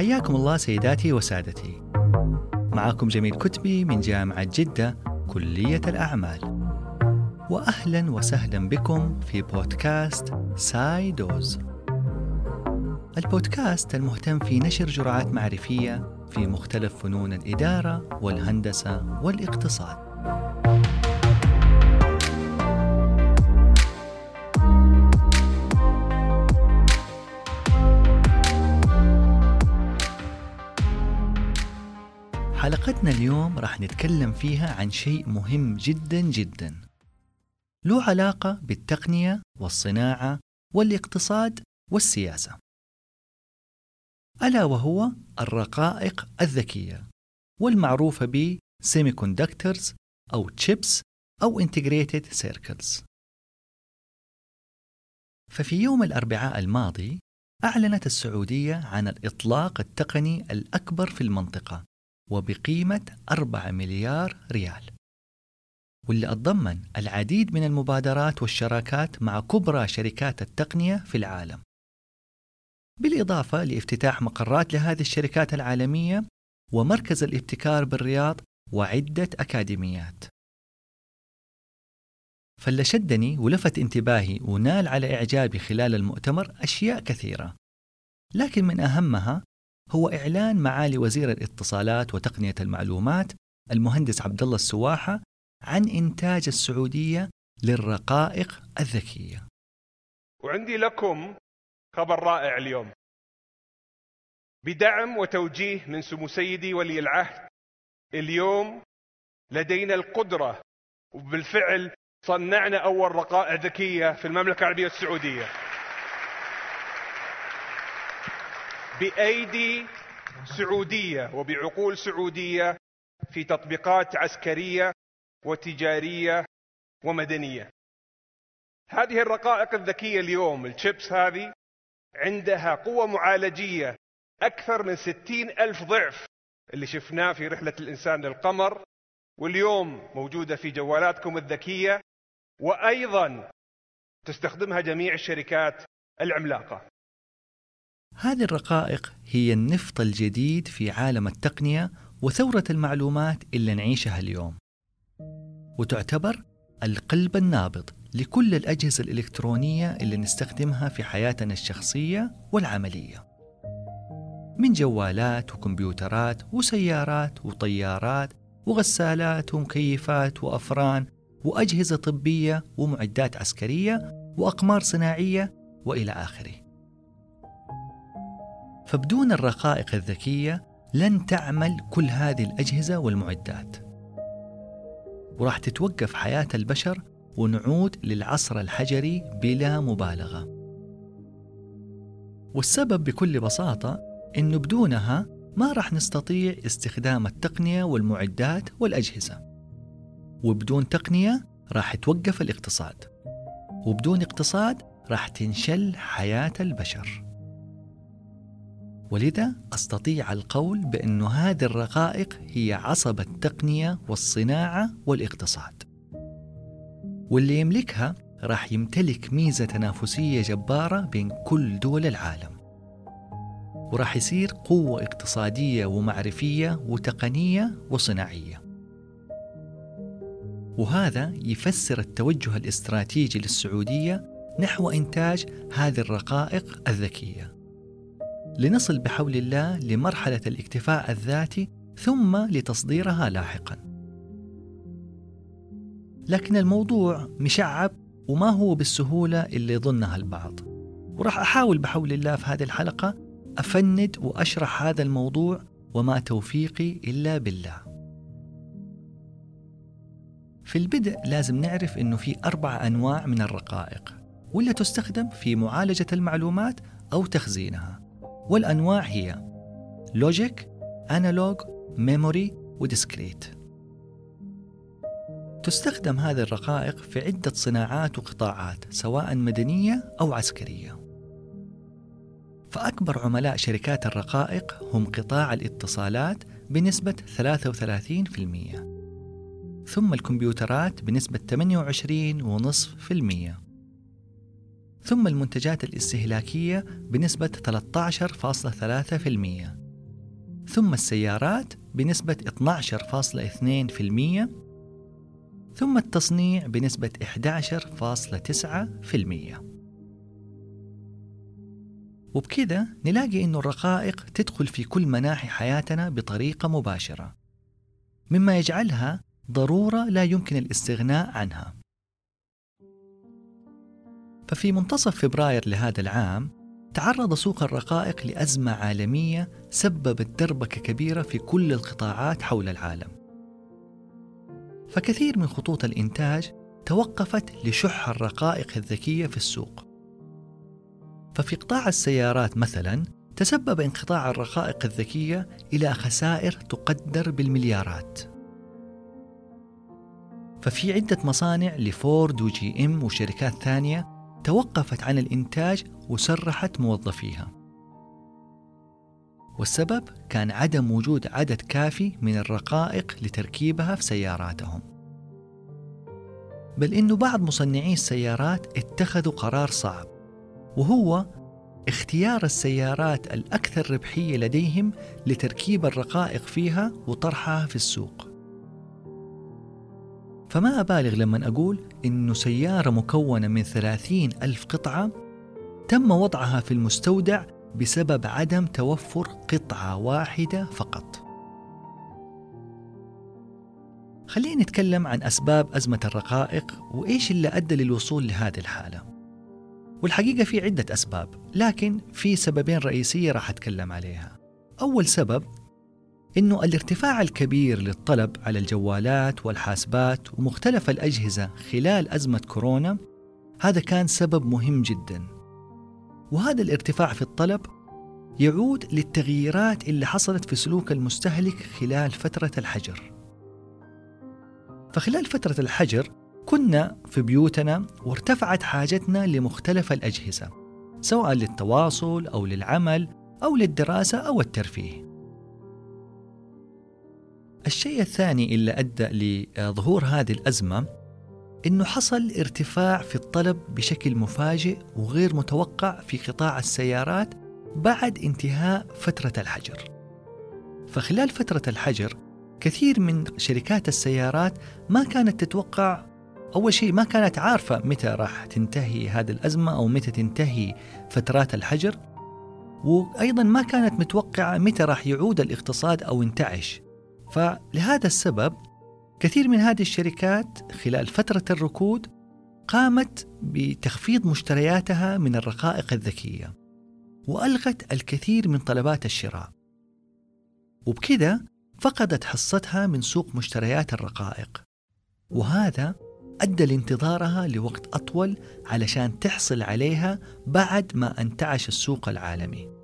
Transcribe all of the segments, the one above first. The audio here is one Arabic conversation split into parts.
حياكم الله سيداتي وسادتي. معكم جميل كتبي من جامعة جدة كلية الأعمال. وأهلا وسهلا بكم في بودكاست سايدوز. البودكاست المهتم في نشر جرعات معرفية في مختلف فنون الإدارة والهندسة والاقتصاد. حلقتنا اليوم راح نتكلم فيها عن شيء مهم جدا جدا. له علاقة بالتقنية والصناعة والاقتصاد والسياسة. ألا وهو الرقائق الذكية والمعروفة ب semiconductors أو chips أو integrated circuits. ففي يوم الأربعاء الماضي أعلنت السعودية عن الإطلاق التقني الأكبر في المنطقة. وبقيمة 4 مليار ريال. واللي أتضمن العديد من المبادرات والشراكات مع كبرى شركات التقنية في العالم. بالإضافة لافتتاح مقرات لهذه الشركات العالمية ومركز الابتكار بالرياض وعدة أكاديميات. فاللي شدني ولفت انتباهي ونال على إعجابي خلال المؤتمر أشياء كثيرة لكن من أهمها هو إعلان معالي وزير الاتصالات وتقنية المعلومات المهندس عبد الله السواحة عن إنتاج السعودية للرقائق الذكية. وعندي لكم خبر رائع اليوم. بدعم وتوجيه من سمو سيدي ولي العهد اليوم لدينا القدرة وبالفعل صنعنا أول رقائق ذكية في المملكة العربية السعودية. بأيدي سعودية وبعقول سعودية في تطبيقات عسكرية وتجارية ومدنية. هذه الرقائق الذكية اليوم الشيبس هذه عندها قوة معالجية أكثر من ستين ألف ضعف اللي شفناه في رحلة الإنسان للقمر واليوم موجودة في جوالاتكم الذكية وأيضا تستخدمها جميع الشركات العملاقة. هذه الرقائق هي النفط الجديد في عالم التقنية وثورة المعلومات اللي نعيشها اليوم. وتعتبر القلب النابض لكل الأجهزة الإلكترونية اللي نستخدمها في حياتنا الشخصية والعملية. من جوالات وكمبيوترات وسيارات وطيارات وغسالات ومكيفات وأفران وأجهزة طبية ومعدات عسكرية وأقمار صناعية وإلى آخره. فبدون الرقائق الذكية لن تعمل كل هذه الأجهزة والمعدات. وراح تتوقف حياة البشر ونعود للعصر الحجري بلا مبالغة. والسبب بكل بساطة إنه بدونها ما راح نستطيع استخدام التقنية والمعدات والأجهزة. وبدون تقنية راح يتوقف الاقتصاد. وبدون اقتصاد راح تنشل حياة البشر. ولذا أستطيع القول بأن هذه الرقائق هي عصب التقنية والصناعة والاقتصاد. واللي يملكها راح يمتلك ميزة تنافسية جبارة بين كل دول العالم. وراح يصير قوة اقتصادية ومعرفية وتقنية وصناعية. وهذا يفسر التوجه الاستراتيجي للسعودية نحو إنتاج هذه الرقائق الذكية. لنصل بحول الله لمرحلة الاكتفاء الذاتي ثم لتصديرها لاحقا. لكن الموضوع مشعب وما هو بالسهولة اللي يظنها البعض. وراح أحاول بحول الله في هذه الحلقة أفند وأشرح هذا الموضوع وما توفيقي إلا بالله. في البدء لازم نعرف أنه في أربع أنواع من الرقائق واللي تستخدم في معالجة المعلومات أو تخزينها والأنواع هي logic analog memory و discrete. تستخدم هذه الرقائق في عدة صناعات وقطاعات سواء مدنية أو عسكرية. فأكبر عملاء شركات الرقائق هم قطاع الاتصالات بنسبة 33% ثم الكمبيوترات بنسبة 28.5% ثم المنتجات الاستهلاكية بنسبة 13.3% ثم السيارات بنسبة 12.2% ثم التصنيع بنسبة 11.9% وبكذا نلاقي أن الرقائق تدخل في كل مناحي حياتنا بطريقة مباشرة مما يجعلها ضرورة لا يمكن الاستغناء عنها. ففي منتصف فبراير لهذا العام تعرض سوق الرقائق لأزمة عالمية سببت دربكة كبيرة في كل القطاعات حول العالم. فكثير من خطوط الإنتاج توقفت لشح الرقائق الذكية في السوق. ففي قطاع السيارات مثلا تسبب انقطاع الرقائق الذكية إلى خسائر تقدر بالمليارات. ففي عدة مصانع لفورد وجي إم وشركات ثانية توقفت عن الإنتاج وسرحت موظفيها. والسبب كان عدم وجود عدد كافي من الرقائق لتركيبها في سياراتهم. بل إنه بعض مصنعي السيارات اتخذوا قرار صعب وهو اختيار السيارات الأكثر ربحية لديهم لتركيب الرقائق فيها وطرحها في السوق. فما أبالغ لما أقول إنه سيارة مكونة من ثلاثين ألف قطعة تم وضعها في المستودع بسبب عدم توفر قطعة واحدة فقط. خلينا نتكلم عن أسباب أزمة الرقائق وإيش اللي أدى للوصول لهذه الحالة. والحقيقة في عدة أسباب لكن في سببين رئيسية راح أتكلم عليها. أول سبب إنه الارتفاع الكبير للطلب على الجوالات والحاسبات ومختلف الأجهزة خلال أزمة كورونا هذا كان سبب مهم جدا. وهذا الارتفاع في الطلب يعود للتغييرات اللي حصلت في سلوك المستهلك خلال فترة الحجر. فخلال فترة الحجر كنا في بيوتنا وارتفعت حاجتنا لمختلف الأجهزة سواء للتواصل أو للعمل أو للدراسة أو الترفيه. الشيء الثاني اللي أدى لظهور هذه الأزمة أنه حصل ارتفاع في الطلب بشكل مفاجئ وغير متوقع في قطاع السيارات بعد انتهاء فترة الحجر. فخلال فترة الحجر كثير من شركات السيارات ما كانت تتوقع أول شيء ما كانت عارفة متى راح تنتهي هذه الأزمة أو متى تنتهي فترات الحجر وأيضا ما كانت متوقعة متى راح يعود الاقتصاد أو ينتعش فلهذا السبب كثير من هذه الشركات خلال فترة الركود قامت بتخفيض مشترياتها من الرقائق الذكية وألغت الكثير من طلبات الشراء. وبكذا فقدت حصتها من سوق مشتريات الرقائق. وهذا أدى لانتظارها لوقت أطول علشان تحصل عليها بعد ما أنتعش السوق العالمي.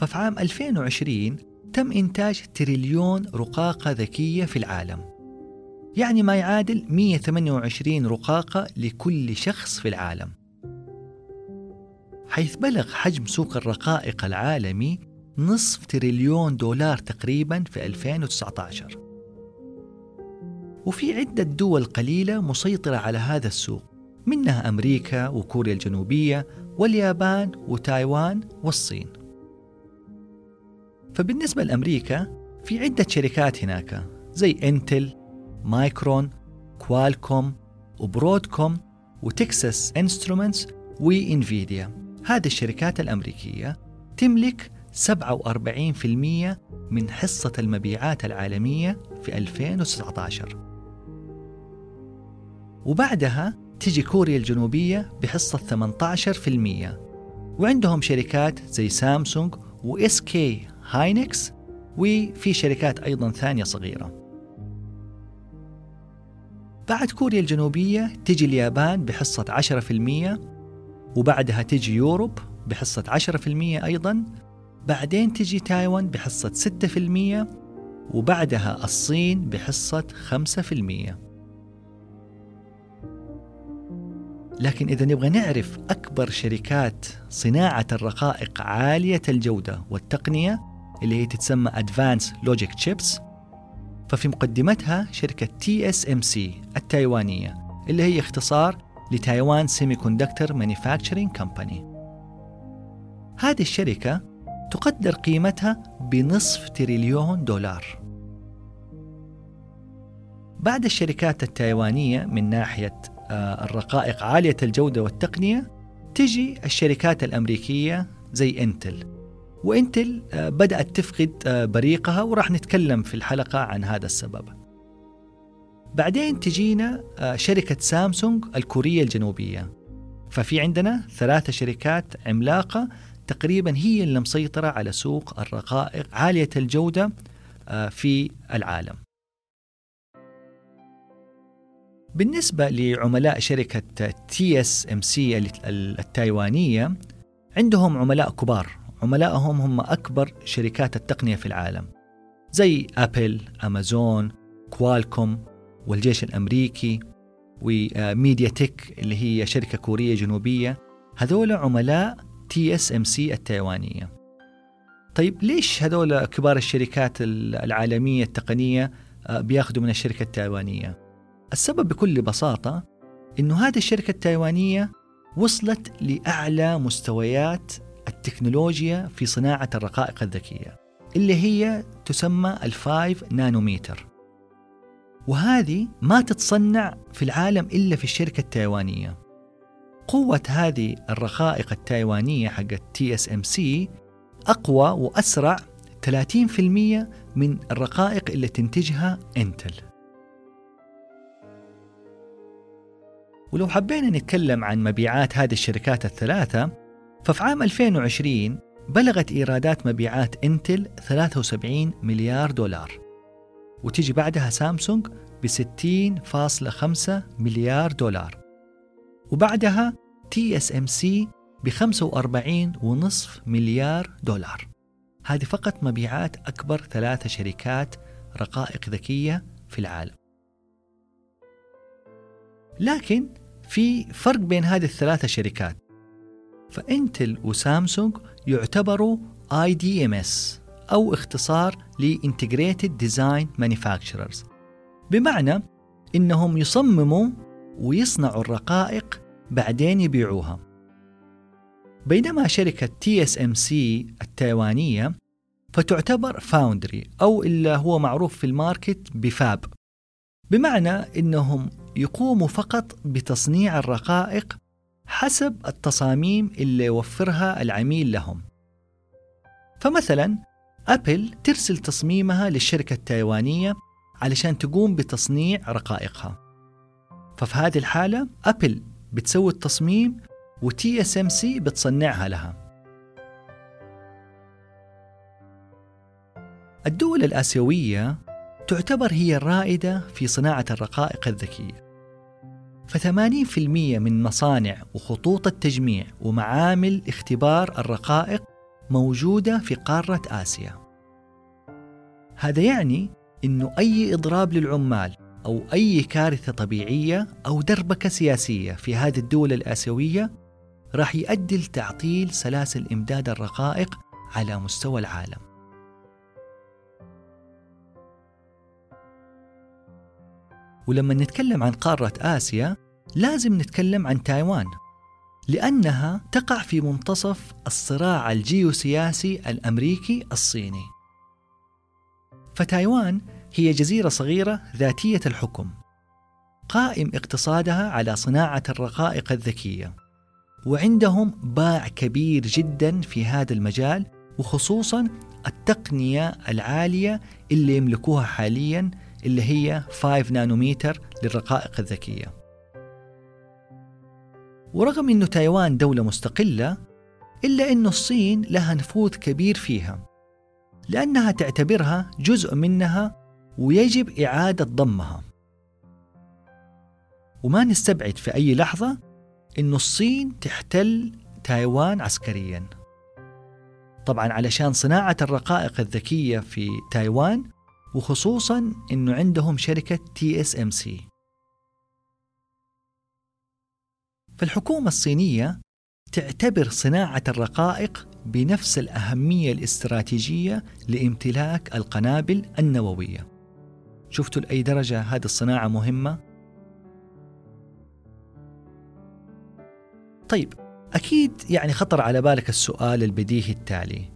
ففي عام 2020 تم إنتاج تريليون رقاقة ذكية في العالم. يعني ما يعادل 128 رقاقة لكل شخص في العالم. حيث بلغ حجم سوق الرقائق العالمي نصف تريليون دولار تقريبا في 2019 وفي عدة دول قليلة مسيطرة على هذا السوق منها أمريكا وكوريا الجنوبية واليابان وتايوان والصين. فبالنسبة لأمريكا في عدة شركات هناك زي Intel Micron Qualcomm و Broadcom و Texas Instruments و Nvidia. هذه الشركات الأمريكية تملك 47% من حصة المبيعات العالمية في 2019 وبعدها تجي كوريا الجنوبية بحصة 18% وعندهم شركات زي Samsung و SK Hynix وفي شركات أيضا ثانية صغيرة. بعد كوريا الجنوبية تجي اليابان بحصة 10% وبعدها تجي يوروب بحصة 10% أيضا بعدين تجي تايوان بحصة 6% وبعدها الصين بحصة 5% لكن إذا نبغى نعرف أكبر شركات صناعة الرقائق عالية الجودة والتقنية اللي هي تتسمى Advanced Logic Chips. ففي مقدمتها شركة TSMC التايوانية اللي هي اختصار ل Taiwan Semiconductor Manufacturing Company هذه الشركة تقدر قيمتها بنصف تريليون دولار. بعد الشركات التايوانية من ناحية آه، الرقائق عالية الجودة والتقنية تجي الشركات الأمريكية زي Intel و Intel آه، بدأت تفقد آه، بريقها وراح نتكلم في الحلقة عن هذا السبب. بعدين تجينا شركة سامسونج الكورية الجنوبية. ففي عندنا ثلاثة شركات عملاقة تقريبا هي اللي مسيطرة على سوق الرقائق عالية الجودة في العالم. بالنسبة لعملاء شركة TSMC التايوانية عندهم عملاء كبار. عملائهم هم أكبر شركات التقنية في العالم زي Apple، Amazon، Qualcomm والجيش الأمريكي و MediaTek اللي هي شركة كورية جنوبية هذول عملاء TSMC التايوانية طيب ليش هذول كبار الشركات العالمية التقنية آه، بياخذوا من الشركة التايوانية؟ السبب بكل بساطة إنه هذه الشركة التايوانية وصلت لأعلى مستويات التكنولوجيا في صناعة الرقائق الذكية اللي هي تسمى ال five nanometer. وهذه ما تتصنع في العالم إلا في الشركة التايوانية. قوة هذه الرقائق التايوانية حقت TSMC أقوى وأسرع 30% من الرقائق اللي تنتجها Intel. ولو حبينا نتكلم عن مبيعات هذه الشركات الثلاثة ففي عام 2020 بلغت إيرادات مبيعات Intel 73 مليار دولار وتيجي بعدها سامسونج ب 60.5 مليار دولار وبعدها TSMC ب 45.5 مليار دولار. هذه فقط مبيعات أكبر ثلاثة شركات رقائق ذكية في العالم. لكن في فرق بين هذه الثلاثة شركات. ف Intel و Samsung يعتبروا IDMs أو اختصار ل integrated design manufacturers. بمعنى إنهم يصمموا ويصنعوا الرقائق بعدين يبيعوها. بينما شركة TSMC التايوانية فتعتبر foundry أو اللي هو معروف في ال market ب fab. بمعنى إنهم يقوموا فقط بتصنيع الرقائق حسب التصاميم اللي يوفرها العميل لهم. فمثلا Apple ترسل تصميمها للشركة التايوانية علشان تقوم بتصنيع رقائقها. ففي هذه الحالة Apple بتسوي التصميم و TSMC بتصنعها لها. الدول الآسيوية تعتبر هي الرائدة في صناعة الرقائق الذكية ف80% من مصانع وخطوط التجميع ومعامل اختبار الرقائق موجودة في قارة آسيا. هذا يعني أنه أي إضراب للعمال أو أي كارثة طبيعية أو دربكة سياسية في هذه الدول الآسيوية راح يؤدي لتعطيل سلاسل إمداد الرقائق على مستوى العالم. ولما نتكلم عن قارة آسيا لازم نتكلم عن تايوان لأنها تقع في منتصف الصراع الجيوسياسي الأمريكي الصيني. فتايوان هي جزيرة صغيرة ذاتية الحكم قائم اقتصادها على صناعة الرقائق الذكية وعندهم باع كبير جدا في هذا المجال وخصوصا التقنية العالية اللي يملكوها حاليا اللي هي 5 نانوميتر للرقائق الذكية. ورغم أن تايوان دولة مستقلة إلا أن الصين لها نفوذ كبير فيها لأنها تعتبرها جزء منها ويجب إعادة ضمها. وما نستبعد في أي لحظة أن الصين تحتل تايوان عسكريا. طبعا علشان صناعة الرقائق الذكية في تايوان وخصوصا إنه عندهم شركة TSMC فالحكومه الصينية تعتبر صناعة الرقائق بنفس الأهمية الاستراتيجية لامتلاك القنابل النووية. شفتوا لأي درجة هذه الصناعة مهمة؟ طيب أكيد يعني خطر على بالك السؤال البديهي التالي.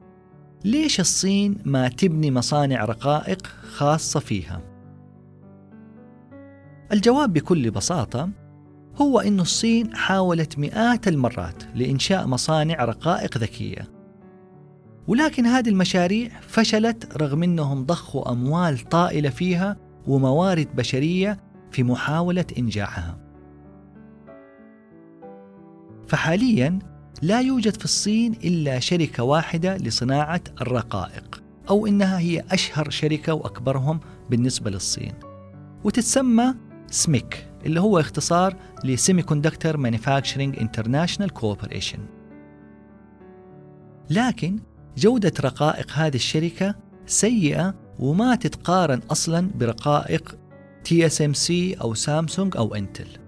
ليش الصين ما تبني مصانع رقائق خاصة فيها؟ الجواب بكل بساطة هو أن الصين حاولت مئات المرات لإنشاء مصانع رقائق ذكية ولكن هذه المشاريع فشلت رغم أنهم ضخوا أموال طائلة فيها وموارد بشرية في محاولة إنجاحها فحاليا لا يوجد في الصين إلا شركة واحدة لصناعة الرقائق أو إنها هي أشهر شركة وأكبرهم بالنسبة للصين. وتتسمى سميك اللي هو اختصار ل Semiconductor Manufacturing International Corporation لكن جودة رقائق هذه الشركة سيئة وما تتقارن أصلا برقائق TSMC أو سامسونج أو Intel.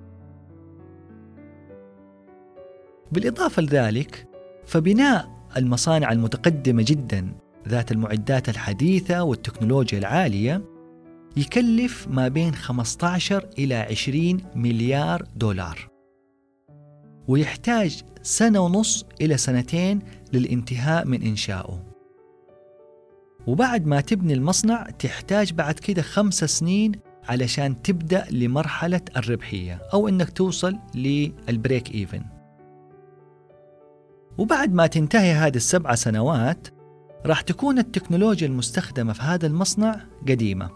بالإضافة لذلك فبناء المصانع المتقدمة جدا ذات المعدات الحديثة والتكنولوجيا العالية يكلف ما بين 15 إلى 20 مليار دولار. ويحتاج سنة ونص إلى سنتين للانتهاء من إنشائه وبعد ما تبني المصنع تحتاج بعد كده خمس سنين علشان تبدأ لمرحلة الربحية أو إنك توصل للبريك إيفن وبعد ما تنتهي هذه السبع سنوات راح تكون التكنولوجيا المستخدمة في هذا المصنع قديمة.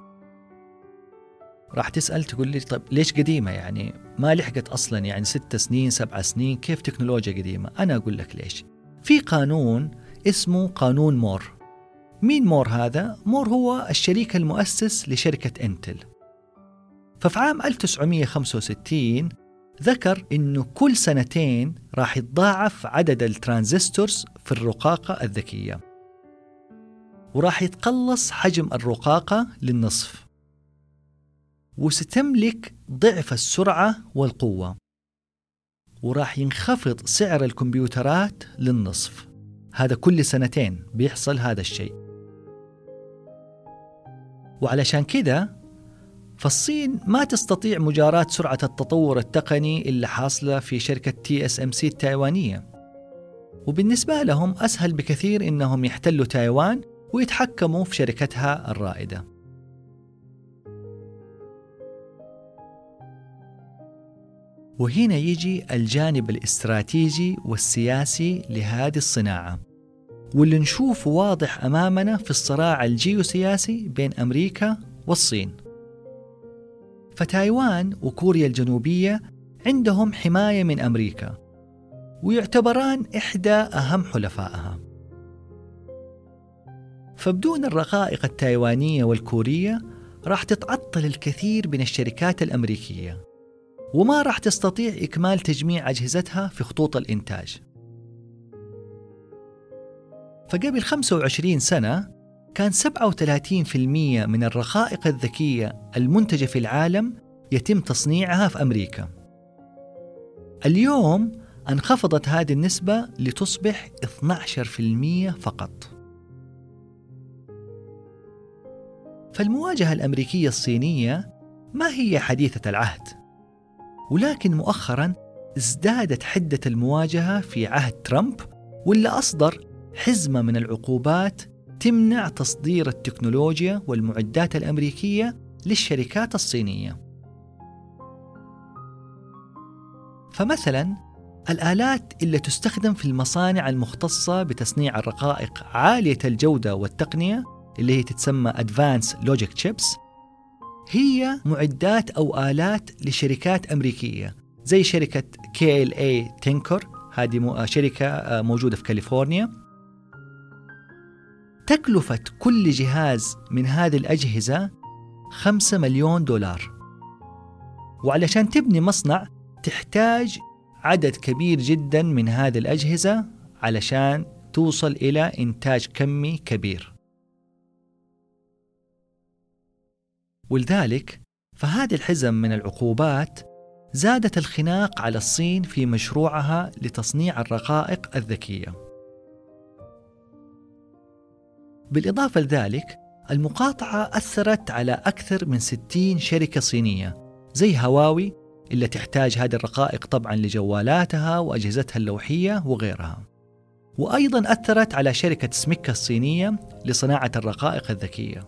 راح تسأل تقول لي طيب ليش قديمة؟ يعني ما لحقت أصلا يعني ست سنين سبع سنين كيف تكنولوجيا قديمة؟ أنا أقول لك ليش. في قانون اسمه قانون مور. مين مور هذا؟ مور هو الشريك المؤسس لشركة إنتل. ففي عام 1965 ذكر إنه كل سنتين راح يتضاعف عدد الترانزستورز في الرقاقة الذكية. وراح يتقلص حجم الرقاقة للنصف. وستملك ضعف السرعة والقوة. وراح ينخفض سعر الكمبيوترات للنصف. هذا كل سنتين بيحصل هذا الشيء. وعلشان كذا فالصين ما تستطيع مجاراة سرعة التطور التقني اللي حاصلة في شركة TSMC التايوانية. وبالنسبة لهم أسهل بكثير إنهم يحتلوا تايوان ويتحكموا في شركتها الرائدة. وهنا يجي الجانب الاستراتيجي والسياسي لهذه الصناعة. واللي نشوفه واضح أمامنا في الصراع الجيوسياسي بين أمريكا والصين. فتايوان وكوريا الجنوبية عندهم حماية من أمريكا ويعتبران إحدى أهم حلفائها. فبدون الرقائق التايوانية والكورية راح تتعطل الكثير من الشركات الأمريكية وما راح تستطيع إكمال تجميع أجهزتها في خطوط الإنتاج. فقبل 25 سنة كان 37% من الرقائق الذكية المنتجة في العالم يتم تصنيعها في أمريكا. اليوم انخفضت هذه النسبة لتصبح 12% فقط. فالمواجهة الأمريكية الصينية ما هي حديثة العهد، ولكن مؤخرا ازدادت حدة المواجهة في عهد ترامب واللي أصدر حزمة من العقوبات تمنع تصدير التكنولوجيا والمعدات الأمريكية للشركات الصينية. فمثلا الآلات اللي تستخدم في المصانع المختصة بتصنيع الرقائق عالية الجودة والتقنية اللي هي تتسمى Advanced Logic Chips هي معدات أو آلات لشركات أمريكية زي شركة KLA تنكر هذه شركة موجودة في كاليفورنيا تكلفة كل جهاز من هذه الأجهزة 5 مليون دولار. وعلشان تبني مصنع تحتاج عدد كبير جدا من هذه الأجهزة علشان توصل إلى إنتاج كمي كبير. ولذلك فهذه الحزم من العقوبات زادت الخناق على الصين في مشروعها لتصنيع الرقائق الذكية. بالإضافة لذلك المقاطعة أثرت على أكثر من 60 شركة صينية زي هواوي اللي تحتاج هذه الرقائق طبعا لجوالاتها وأجهزتها اللوحية وغيرها. وأيضا أثرت على شركة سميكا الصينية لصناعة الرقائق الذكية.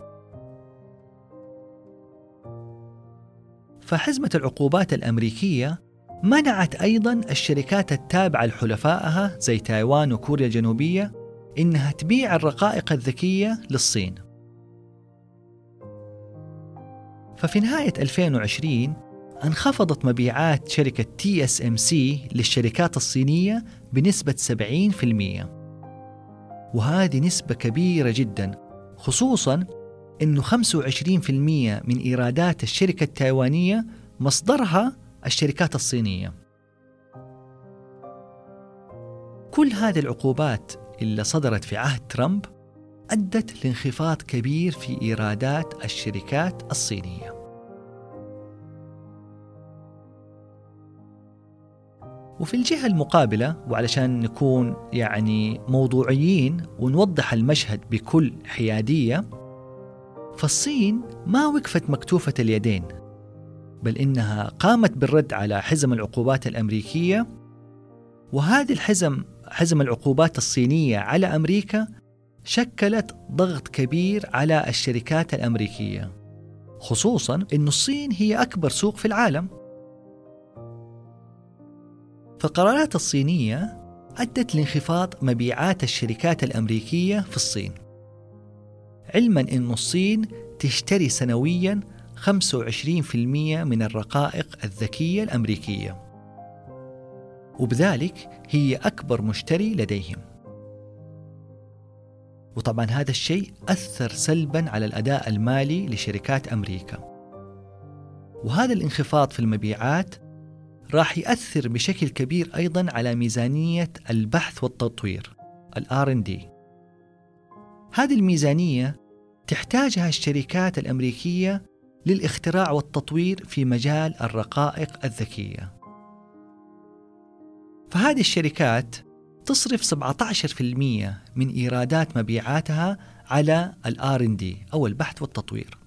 فحزمة العقوبات الأمريكية منعت أيضا الشركات التابعة لحلفائها زي تايوان وكوريا الجنوبية إنها تبيع الرقائق الذكية للصين ففي نهاية 2020 انخفضت مبيعات شركة TSMC للشركات الصينية بنسبة 70% وهذه نسبة كبيرة جدا خصوصا إنه 25% من إيرادات الشركة التايوانية مصدرها الشركات الصينية. كل هذه العقوبات اللي صدرت في عهد ترامب أدت لانخفاض كبير في إيرادات الشركات الصينية. وفي الجهة المقابلة وعلشان نكون يعني موضوعيين ونوضح المشهد بكل حيادية فالصين ما وقفت مكتوفة اليدين بل إنها قامت بالرد على حزم العقوبات الأمريكية وهذه الحزم حزم العقوبات الصينية على أمريكا شكلت ضغط كبير على الشركات الأمريكية خصوصا أن الصين هي أكبر سوق في العالم. فالقرارات الصينية أدت لانخفاض مبيعات الشركات الأمريكية في الصين. علما أن الصين تشتري سنويا 25% من الرقائق الذكية الأمريكية. وبذلك هي أكبر مشتري لديهم. وطبعا هذا الشيء أثر سلبا على الأداء المالي لشركات أمريكا. وهذا الانخفاض في المبيعات راح يأثر بشكل كبير أيضا على ميزانية البحث والتطوير ال R&D هذه الميزانية تحتاجها الشركات الأمريكية للاختراع والتطوير في مجال الرقائق الذكية. فهذه الشركات تصرف 17% من إيرادات مبيعاتها على ال R&D أو البحث والتطوير.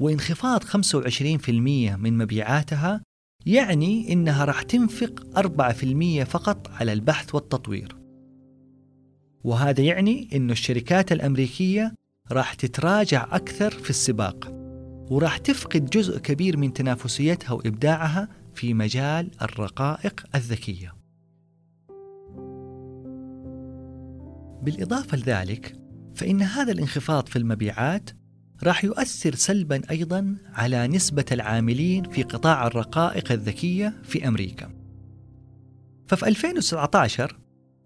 وانخفاض 25% من مبيعاتها يعني إنها راح تنفق 4% فقط على البحث والتطوير. وهذا يعني أن الشركات الأمريكية راح تتراجع أكثر في السباق وراح تفقد جزء كبير من تنافسيتها وإبداعها في مجال الرقائق الذكية بالإضافة لذلك فإن هذا الانخفاض في المبيعات راح يؤثر سلبا أيضا على نسبة العاملين في قطاع الرقائق الذكية في أمريكا. ففي 2019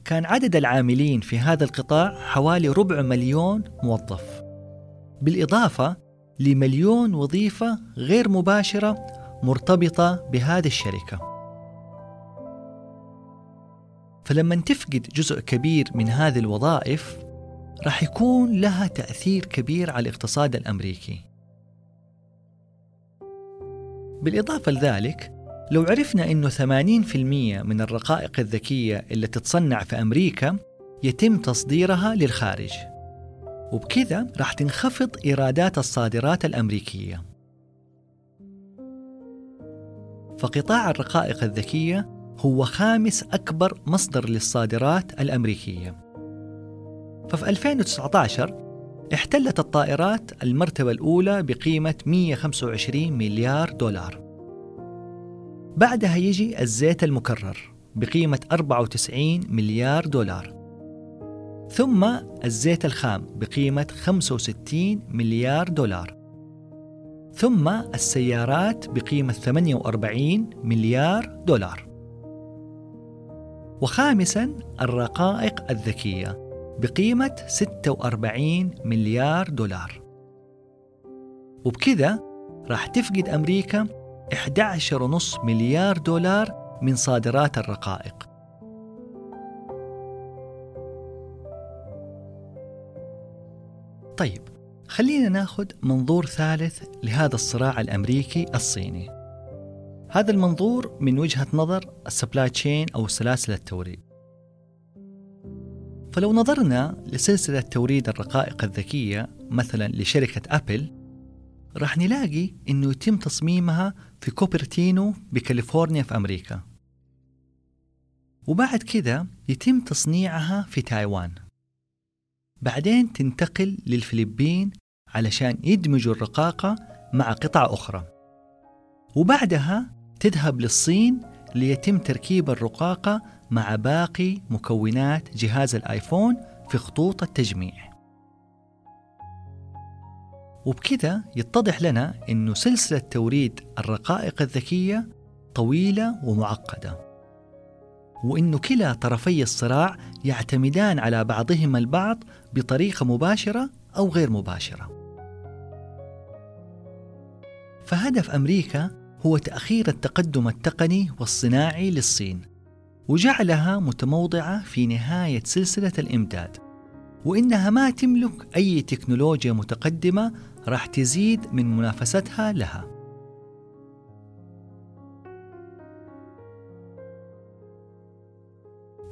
كان عدد العاملين في هذا القطاع حوالي ربع مليون موظف. بالإضافة لمليون وظيفة غير مباشرة مرتبطة بهذه الشركة. فلما تفقد جزء كبير من هذه الوظائف راح يكون لها تأثير كبير على الاقتصاد الأمريكي. بالإضافة لذلك لو عرفنا أنه 80% من الرقائق الذكية اللي تتصنع في أمريكا يتم تصديرها للخارج. وبكذا راح تنخفض إيرادات الصادرات الأمريكية. فقطاع الرقائق الذكية هو خامس أكبر مصدر للصادرات الأمريكية. ففي 2019 احتلت الطائرات المرتبة الأولى بقيمة 125 مليار دولار. بعدها يجي الزيت المكرر بقيمة 94 مليار دولار. ثم الزيت الخام بقيمة 65 مليار دولار. ثم السيارات بقيمة 48 مليار دولار. وخامسا الرقائق الذكية بقيمة 46 مليار دولار. وبكذا راح تفقد أمريكا 11.5 مليار دولار من صادرات الرقائق. طيب خلينا ناخذ منظور ثالث لهذا الصراع الأمريكي الصيني. هذا المنظور من وجهة نظر ال supply chain أو سلاسل التوريد. فلو نظرنا لسلسلة توريد الرقائق الذكية مثلا لشركة أبل راح نلاقي أنه يتم تصميمها في كوبرتينو بكاليفورنيا في أمريكا. وبعد كذا يتم تصنيعها في تايوان. بعدين تنتقل للفلبين علشان يدمجوا الرقاقة مع قطع أخرى. وبعدها تذهب للصين ليتم تركيب الرقاقة مع باقي مكونات جهاز الآيفون في خطوط التجميع. وبكذا يتضح لنا أن سلسلة توريد الرقائق الذكية طويلة ومعقدة وأن كلا طرفي الصراع يعتمدان على بعضهما البعض بطريقة مباشرة أو غير مباشرة. فهدف أمريكا هو تأخير التقدم التقني والصناعي للصين وجعلها متموضعة في نهاية سلسلة الإمداد. وإنها ما تملك أي تكنولوجيا متقدمة راح تزيد من منافستها لها.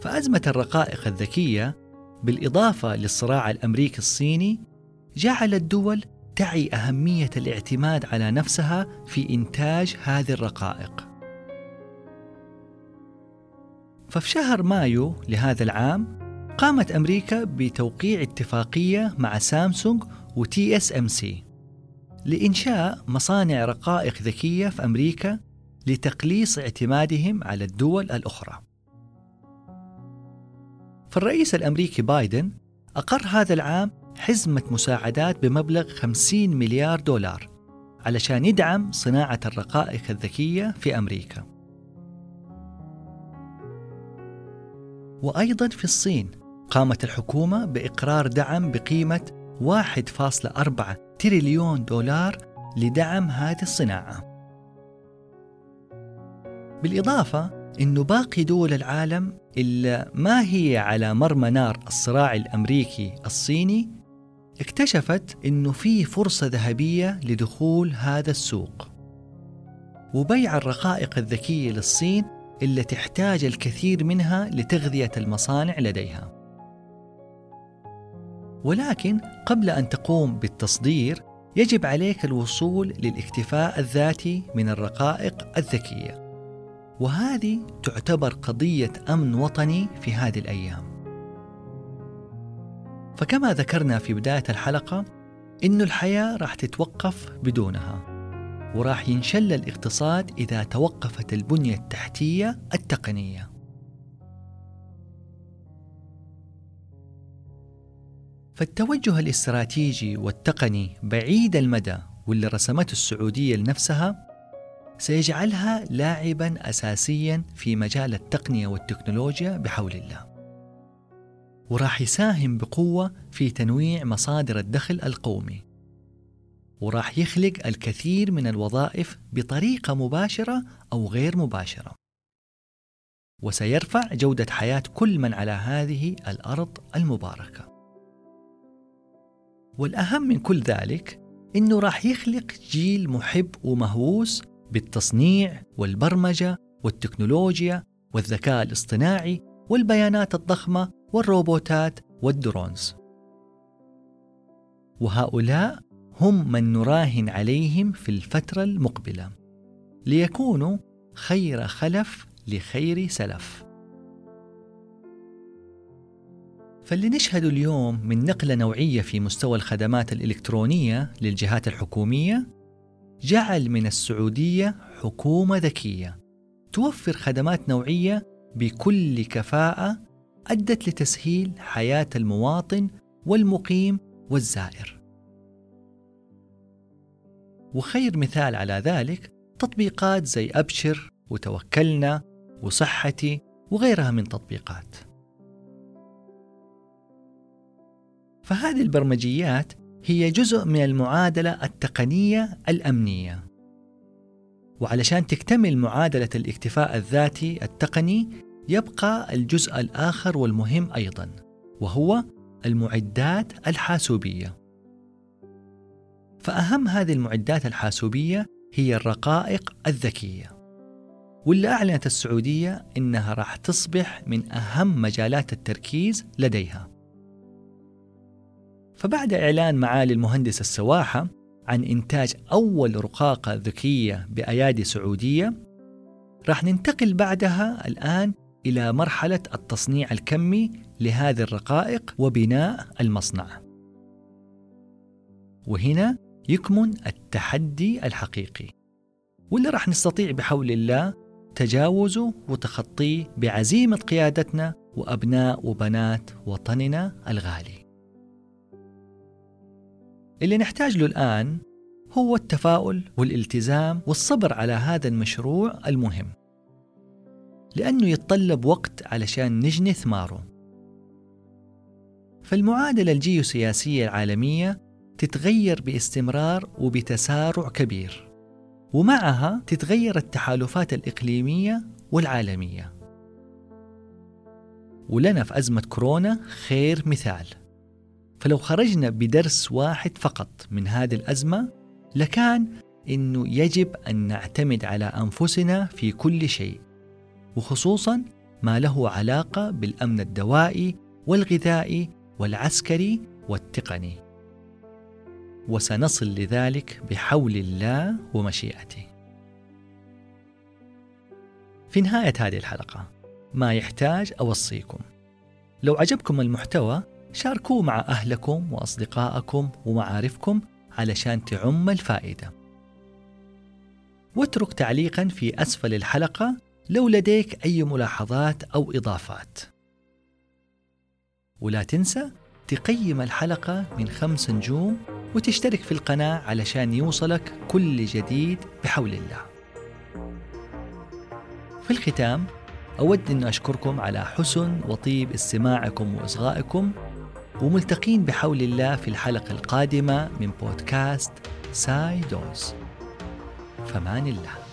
فأزمة الرقائق الذكية بالإضافة للصراع الأمريكي الصيني جعل الدول تعي أهمية الاعتماد على نفسها في إنتاج هذه الرقائق. ففي شهر مايو لهذا العام قامت أمريكا بتوقيع اتفاقية مع سامسونج و TSMC لإنشاء مصانع رقائق ذكية في أمريكا لتقليص اعتمادهم على الدول الأخرى. فالرئيس الأمريكي بايدن أقر هذا العام حزمة مساعدات بمبلغ 50 مليار دولار علشان يدعم صناعة الرقائق الذكية في أمريكا. وأيضا في الصين قامت الحكومة بإقرار دعم بقيمة 1.4 تريليون دولار لدعم هذه الصناعة. بالإضافة أنه باقي دول العالم إلا ما هي على مرمى نار الصراع الأمريكي الصيني اكتشفت أنه في فرصة ذهبية لدخول هذا السوق. وبيع الرقائق الذكية للصين اللي تحتاج الكثير منها لتغذية المصانع لديها. ولكن قبل أن تقوم بالتصدير يجب عليك الوصول للاكتفاء الذاتي من الرقائق الذكية. وهذه تعتبر قضية أمن وطني في هذه الأيام. فكما ذكرنا في بداية الحلقة إنه الحياة راح تتوقف بدونها وراح ينشل الاقتصاد إذا توقفت البنية التحتية التقنية. فالتوجه الاستراتيجي والتقني بعيد المدى واللي رسمته السعودية لنفسها سيجعلها لاعبا أساسيا في مجال التقنية والتكنولوجيا بحول الله. وراح يساهم بقوة في تنويع مصادر الدخل القومي. وراح يخلق الكثير من الوظائف بطريقة مباشرة أو غير مباشرة. وسيرفع جودة حياة كل من على هذه الأرض المباركة. والأهم من كل ذلك إنه راح يخلق جيل محب ومهووس بالتصنيع والبرمجة والتكنولوجيا والذكاء الاصطناعي والبيانات الضخمة والروبوتات والدرونز. وهؤلاء هم من نراهن عليهم في الفترة المقبلة. ليكونوا خير خلف لخير سلف. فاللي نشهده اليوم من نقلة نوعية في مستوى الخدمات الإلكترونية للجهات الحكومية جعل من السعودية حكومة ذكية توفر خدمات نوعية بكل كفاءة أدت لتسهيل حياة المواطن والمقيم والزائر. وخير مثال على ذلك تطبيقات زي أبشر وتوكلنا وصحتي وغيرها من تطبيقات. فهذه البرمجيات هي جزء من المعادلة التقنية الأمنية. وعلشان تكتمل معادلة الاكتفاء الذاتي التقني يبقى الجزء الآخر والمهم أيضا وهو المعدات الحاسوبية. فأهم هذه المعدات الحاسوبية هي الرقائق الذكية. واللي أعلنت السعودية إنها راح تصبح من أهم مجالات التركيز لديها. فبعد إعلان معالي المهندس السواحة عن إنتاج أول رقاقة ذكية بأيادي سعودية راح ننتقل بعدها الآن إلى مرحلة التصنيع الكمي لهذه الرقائق وبناء المصنع. وهنا يكمن التحدي الحقيقي واللي راح نستطيع بحول الله تجاوزه وتخطيه بعزيمة قيادتنا وأبناء وبنات وطننا الغالي. اللي نحتاج له الآن هو التفاؤل والالتزام والصبر على هذا المشروع المهم. لأنه يتطلب وقت علشان نجني ثماره. فالمعادلة الجيوسياسية العالمية تتغير باستمرار وبتسارع كبير. ومعها تتغير التحالفات الإقليمية والعالمية. ولنا في أزمة كورونا خير مثال. فلو خرجنا بدرس واحد فقط من هذه الأزمة لكان إنه يجب أن نعتمد على أنفسنا في كل شيء وخصوصا ما له علاقة بالأمن الدوائي والغذائي والعسكري والتقني. وسنصل لذلك بحول الله ومشيئته. في نهاية هذه الحلقة ما يحتاج أوصيكم. لو عجبكم المحتوى شاركوه مع أهلكم وأصدقائكم ومعارفكم علشان تعم الفائدة. واترك تعليقا في أسفل الحلقة لو لديك أي ملاحظات أو إضافات. ولا تنسى تقيم الحلقة من خمس نجوم وتشترك في القناة علشان يوصلك كل جديد بحول الله. في الختام أود أن أشكركم على حسن وطيب استماعكم وإصغائكم وملتقين بحول الله في الحلقة القادمة من بودكاست ساي دوز. فمان الله.